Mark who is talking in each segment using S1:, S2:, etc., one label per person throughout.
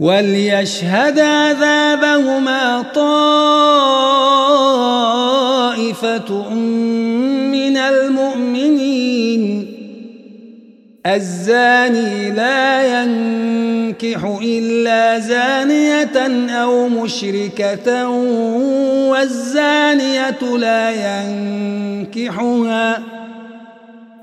S1: وليشهد عذابهما طائفة من المؤمنين. الزاني لا ينكح إلا زانية أو مشركة والزانية لا ينكحها.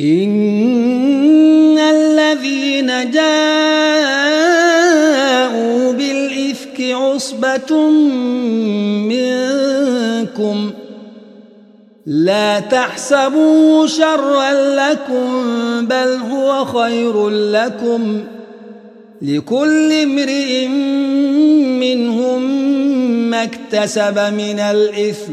S1: إن الذين جاءوا عصبة منكم لا تحسبوا شرا لكم بل هو خير لكم لكل امرئ منهم ما اكتسب من الإثم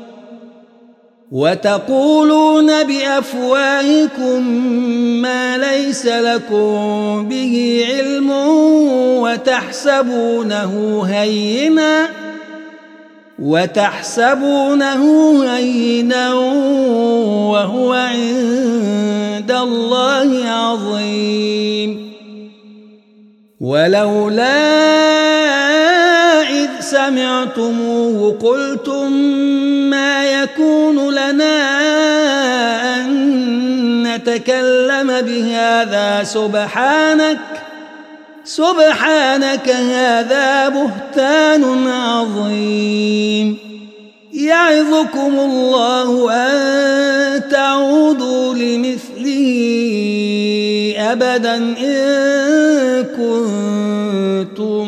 S1: وتقولون بأفواهكم ما ليس لكم به علم وتحسبونه هيناً وتحسبونه هينا وهو عند الله عظيم. ولولا إذ سمعتموه قلتم يكون لنا أن نتكلم بهذا. سبحانك سبحانك هذا بهتان عظيم. يعظكم الله أن تعودوا لمثله أبدا إن كنتم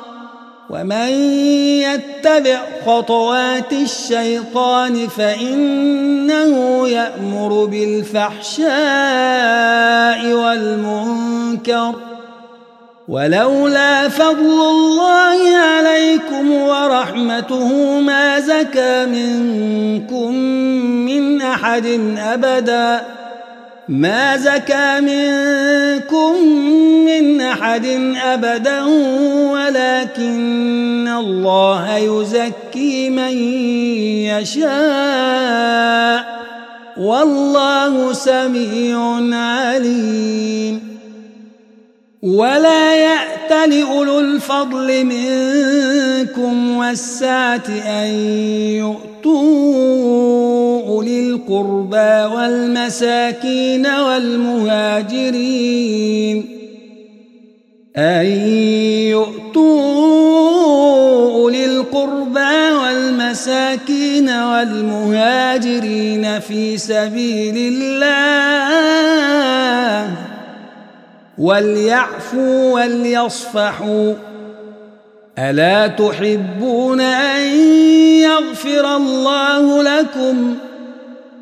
S1: ومن يتبع خطوات الشيطان فإنه يأمر بالفحشاء والمنكر ولولا فضل الله عليكم ورحمته ما زكى منكم من أحد أبداً ما زكى منكم من أحد أبدا ولكن الله يزكي من يشاء. والله سميع عليم. ولا يأت لأولو الفضل منكم والسعة أن يؤتوا أولي القربى والمساكين والمهاجرين أن يؤتوا أولي القربى والمساكين والمهاجرين في سبيل الله وليعفوا وليصفحوا. ألا تحبون أن يغفر الله لكم؟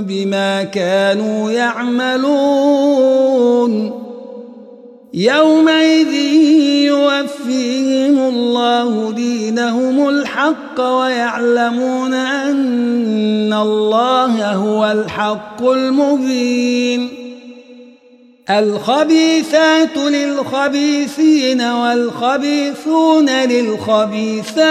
S1: بما كانوا يعملون. يومئذ يوفيهم الله دينهم الحق ويعلمون أن الله هو الحق المبين. الخبيثات للخبيثين والخبيثون للخبيثات.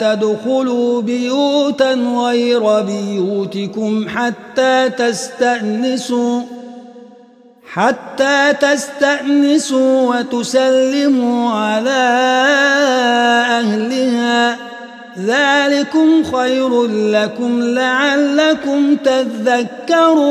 S1: تدخلوا بيوتا غير بيوتكم حتى تستأنسوا حتى تستأنسوا وتسلموا على أهلها. ذلكم خير لكم لعلكم تذكرون.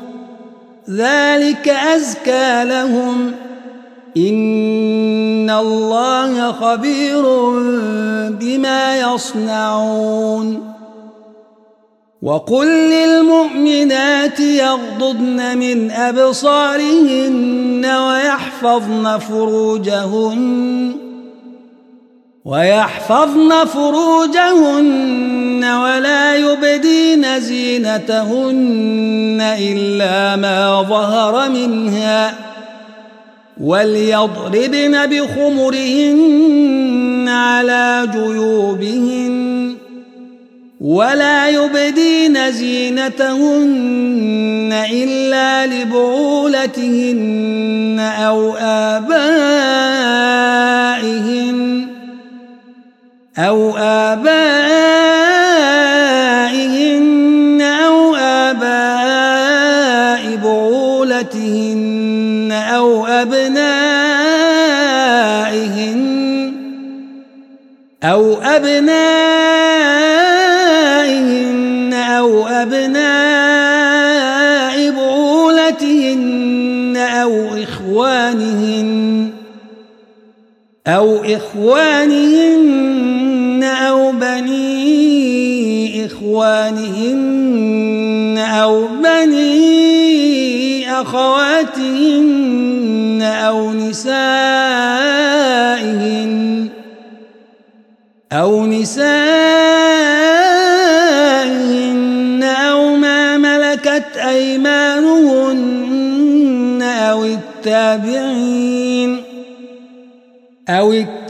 S1: ذلك أزكى لهم. إن الله خبير بما يصنعون. وقل للمؤمنات يغضضن من أبصارهن ويحفظن فروجهن. ويحفظن فروجهن ولا يبدين زينتهن إلا ما ظهر منها وليضربن بخمرهن على جيوبهن ولا يبدين زينتهن إلا لبعولتهن أو آبائهن أو آبائهن أو آباء بعولتهن أو أبنائهن أو أبنائهن أو أبناء بعولتهن أو إخوانهن أو إخوانهن إخوانهن أو بني أخواتهن أو نسائهن أو نسائهن ملكت أيمانهن أو التابعين أو التابعين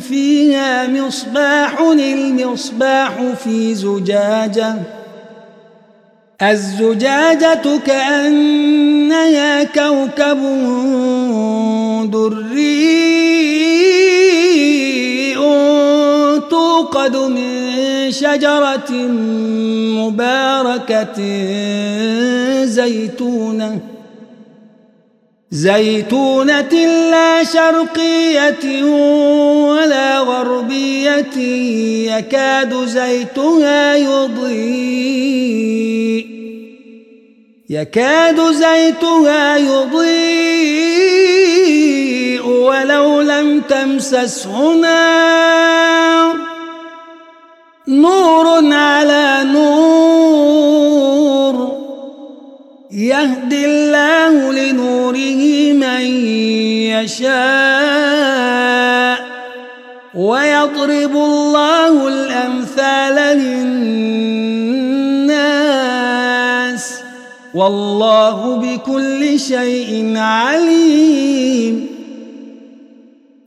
S1: فيها مصباح المصباح في زجاجة. الزجاجة كأنها كوكب دري توقد من شجرة مباركة زيتونة. زيتونة لا شرقية ولا غربية يكاد زيتها يضيء. يكاد زيتها يضيء ولو لم تمسسه نار. نور على نور يهدي الله لنوره من يشاء ويضرب الله الأمثال للناس والله بكل شيء عليم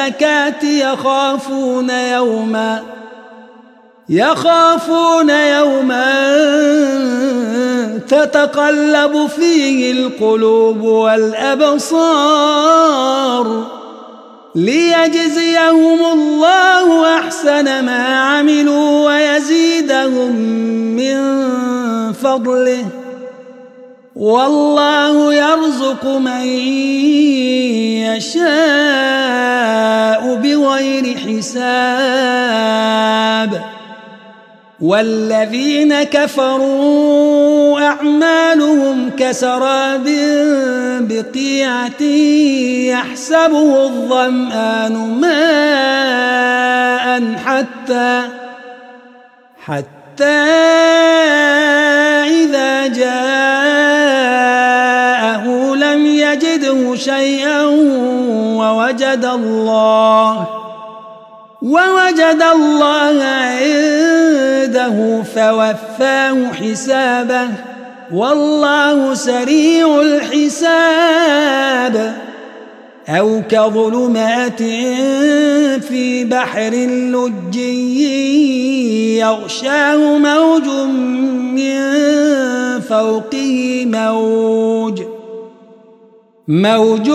S1: الزكاة يخافون يوما يخافون يوما تتقلب فيه القلوب والأبصار ليجزيهم الله أحسن ما عملوا ويزيدهم من فضله والله يرزق من يشاء بغير حساب. والذين كفروا أعمالهم كسراب بقيعة يحسبه الظمآن ماء حتى حتى إذا جاءه شيئا ووجد الله ووجد الله عنده فوفاه حسابه والله سريع الحساب. أو كظلمات في بحر لجي يغشاه موج من فوقه موج. موج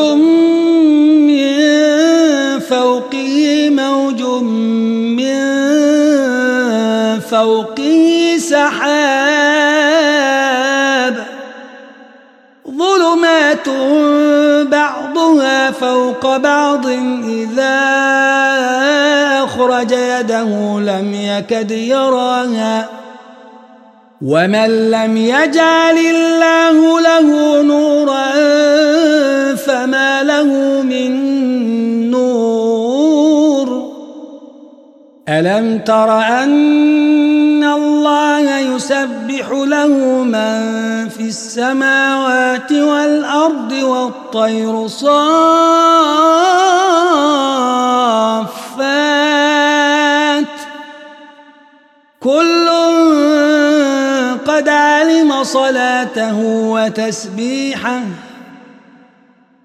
S1: من فوقه موج من فوقه سحاب. ظلمات بعضها فوق بعض إذا أخرج يده لم يكد يراها. ومن لم يجعل الله له نورا فما له من نور. ألم تر أن الله يسبح له من في السماوات والأرض والطير صافات؟ كل قد علم صلاته وتسبيحه.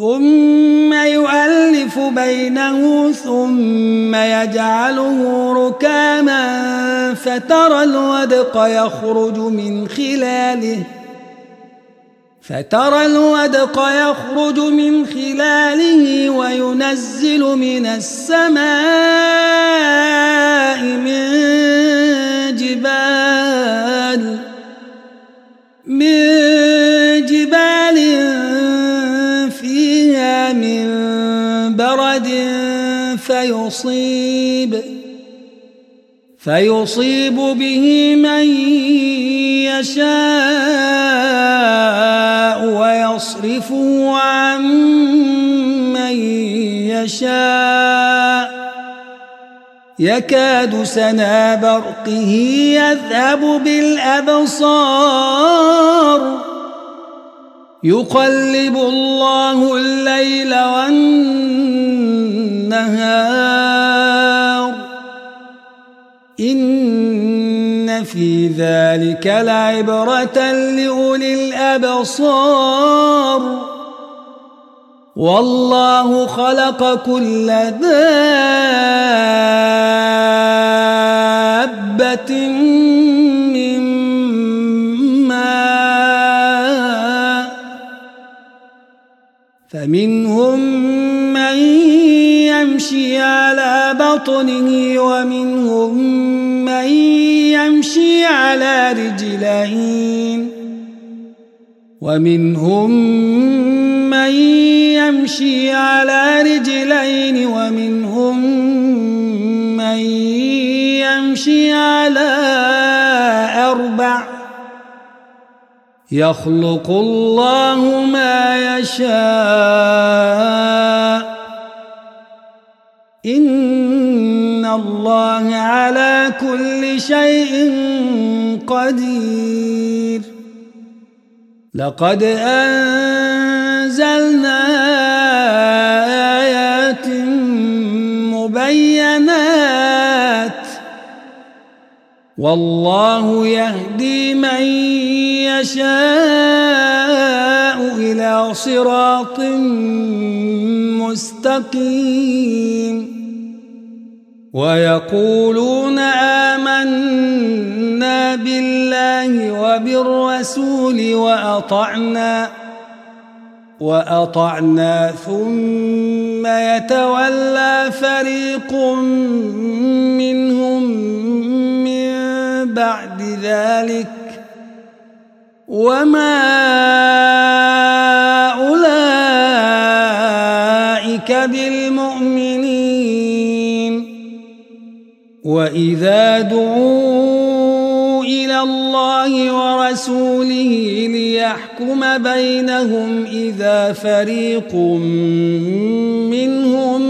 S1: ثم يؤلف بينه ثم يجعله ركاما فترى الودق يخرج من خلاله فترى الودق يخرج من خلاله وينزل من السماء من جبال من جبال من برد فيصيب فيصيب به من يشاء ويصرفه عن من يشاء. يكاد سنا برقه يذهب بالأبصار. يقلب الله الليل والنهار. إن في ذلك لعبرة لأولي الأبصار. والله خلق كل دابة فمنهم من يمشي على بطنه ومنهم من يمشي على رجلين ومنهم من يمشي على رجلين ومنهم من يمشي على يخلق الله ما يشاء. إن الله على كل شيء قدير. لقد أنزلنا والله يهدي من يشاء إلى صراط مستقيم. ويقولون آمنا بالله وبالرسول وأطعنا وأطعنا ثم يتولى فريق منهم من بعد ذلك وما أولئك بالمؤمنين وإذا دعوا إلى الله ورسوله ليحكم بينهم إذا فريق منهم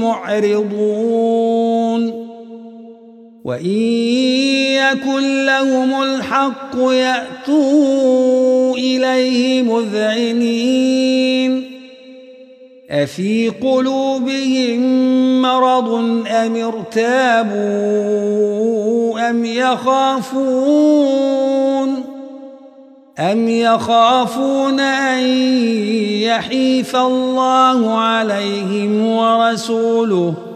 S1: معرضون وإن يكن لهم الحق يأتوا إليه مذعنين. أفي قلوبهم مرض أم ارتابوا أم يخافون؟ أم يخافون أن يحيف الله عليهم ورسوله؟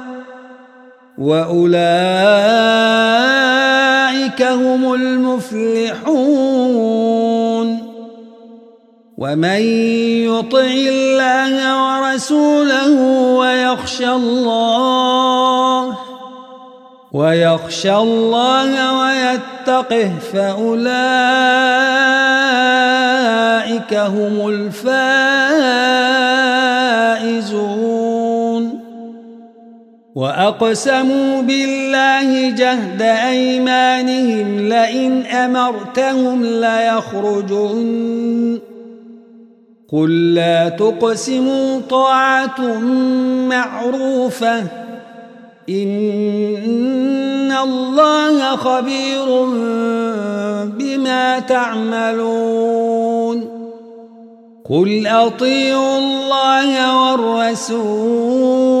S1: وأولئك هم المفلحون. ومن يطع الله ورسوله ويخشى الله ويخشى الله ويتقه فأولئك هم الفائزون. وأقسموا بالله جهد أيمانهم لئن أمرتهم ليخرجن. قل لا تقسموا طاعة معروفة. إن الله خبير بما تعملون. قل أطيعوا الله والرسول.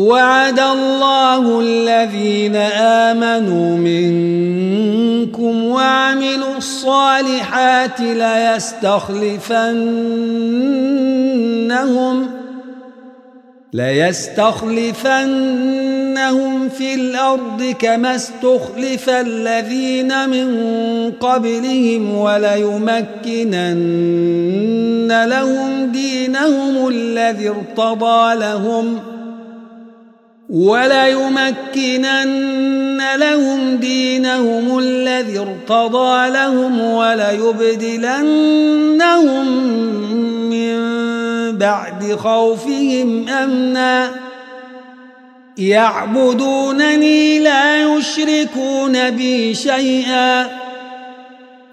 S1: وعد الله الذين آمنوا منكم وعملوا الصالحات ليستخلفنهم ليستخلفنهم في الأرض كما استخلف الذين من قبلهم وليمكنن لهم دينهم الذي ارتضى لهم وليمكنن لهم دينهم الذي ارتضى لهم وليبدلنهم من بعد خوفهم أمنا. يعبدونني لا يشركون بي شيئا.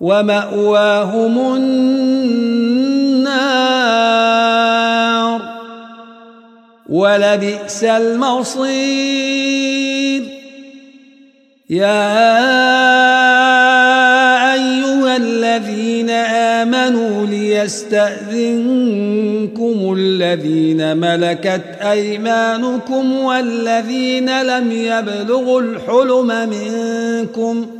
S1: ومأواهم النار. ولبئس المصير. يا أيها الذين آمنوا ليستأذنكم الذين ملكت أيمانكم والذين لم يبلغوا الحلم منكم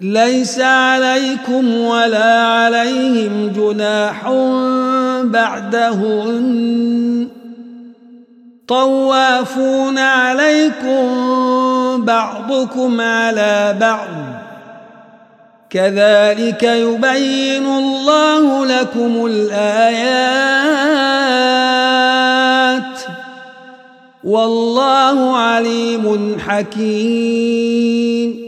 S1: ليس عليكم ولا عليهم جناح بعدهن. طوافون عليكم بعضكم على بعض. كذلك يبين الله لكم الآيات. والله عليم حكيم.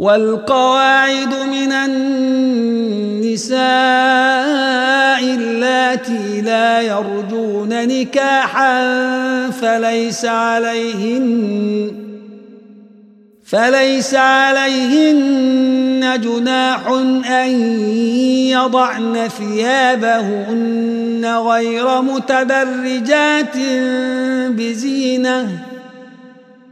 S1: والقواعد من النساء اللاتي لا يرجون نكاحا فليس عليهن فليس عليهن جناح أن يضعن ثيابهن غير متبرجات بزينة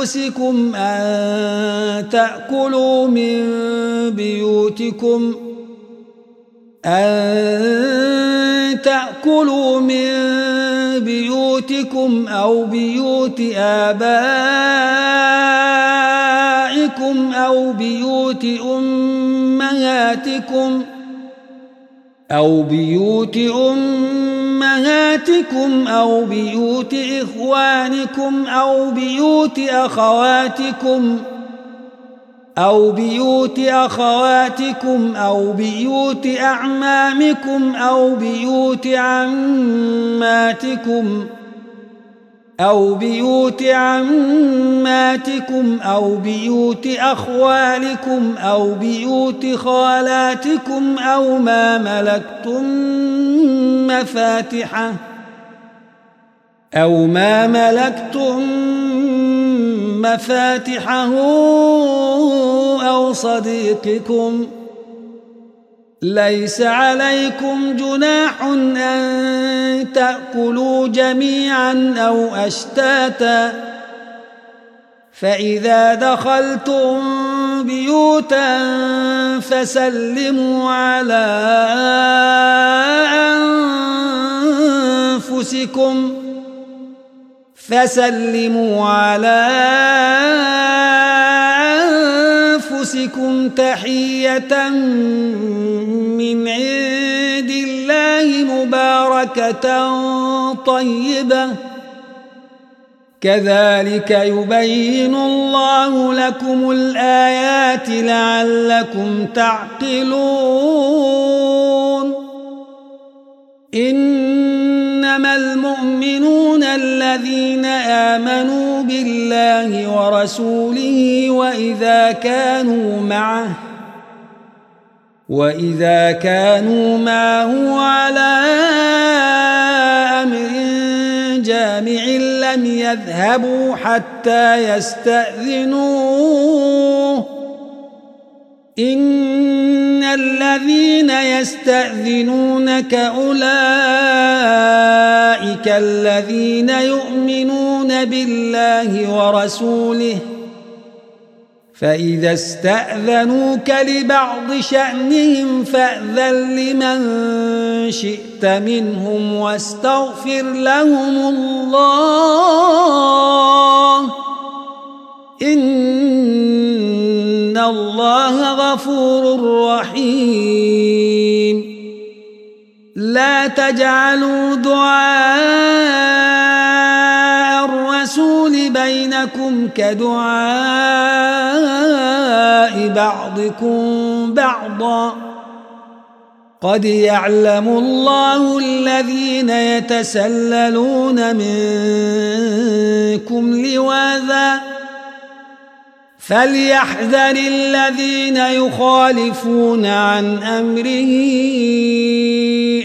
S1: أنفسكم أن تأكلوا من بيوتكم. أن تأكلوا من بيوتكم أو بيوت آبائكم أو بيوت أمهاتكم أو بيوت أمهاتكم أمهاتكم أو بيوت إخوانكم أو بيوت أخواتكم أو بيوت أخواتكم أو بيوت أعمامكم أو بيوت عماتكم ۖ أو بيوت عماتكم أو بيوت أخوالكم أو بيوت خالاتكم أو ما ملكتم مفاتحه أو ما ملكتم مفاتحه أو صديقكم ۖ ليس عليكم جناح أن تأكلوا جميعا أو أشتاتا فإذا دخلتم بيوتا فسلموا على أنفسكم فسلموا على أنفسكم تحية من عند الله مباركة طيبة. كذلك يبين الله لكم الآيات لعلكم تعقلون. إنما المؤمنون الذين آمنوا بالله ورسوله وإذا كانوا معه وإذا كانوا معه على أمر جامع لم يذهبوا حتى يستأذنوه إن الذين يستأذنونك أولئك الذين يؤمنون بالله ورسوله ۖ فإذا استأذنوك لبعض شأنهم فأذن لمن شئت منهم واستغفر لهم الله إن الله غفور رحيم. لا تجعلوا دعاء بينكم كدعاء بعضكم بعضا. قد يعلم الله الذين يتسللون منكم لواذا. فليحذر الذين يخالفون عن أمره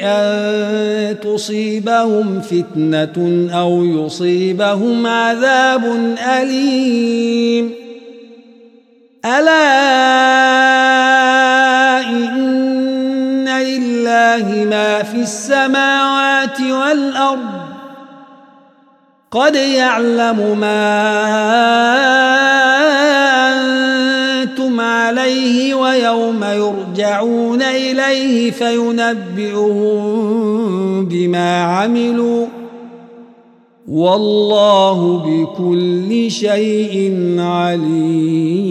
S1: أن تصيبهم فتنة أو يصيبهم عذاب أليم. ألا إن لله ما في السماوات والأرض. قد يعلم ما أنتم عليه ويوم يرجعون إليه فينبئهم بما عملوا والله بكل شيء عليم.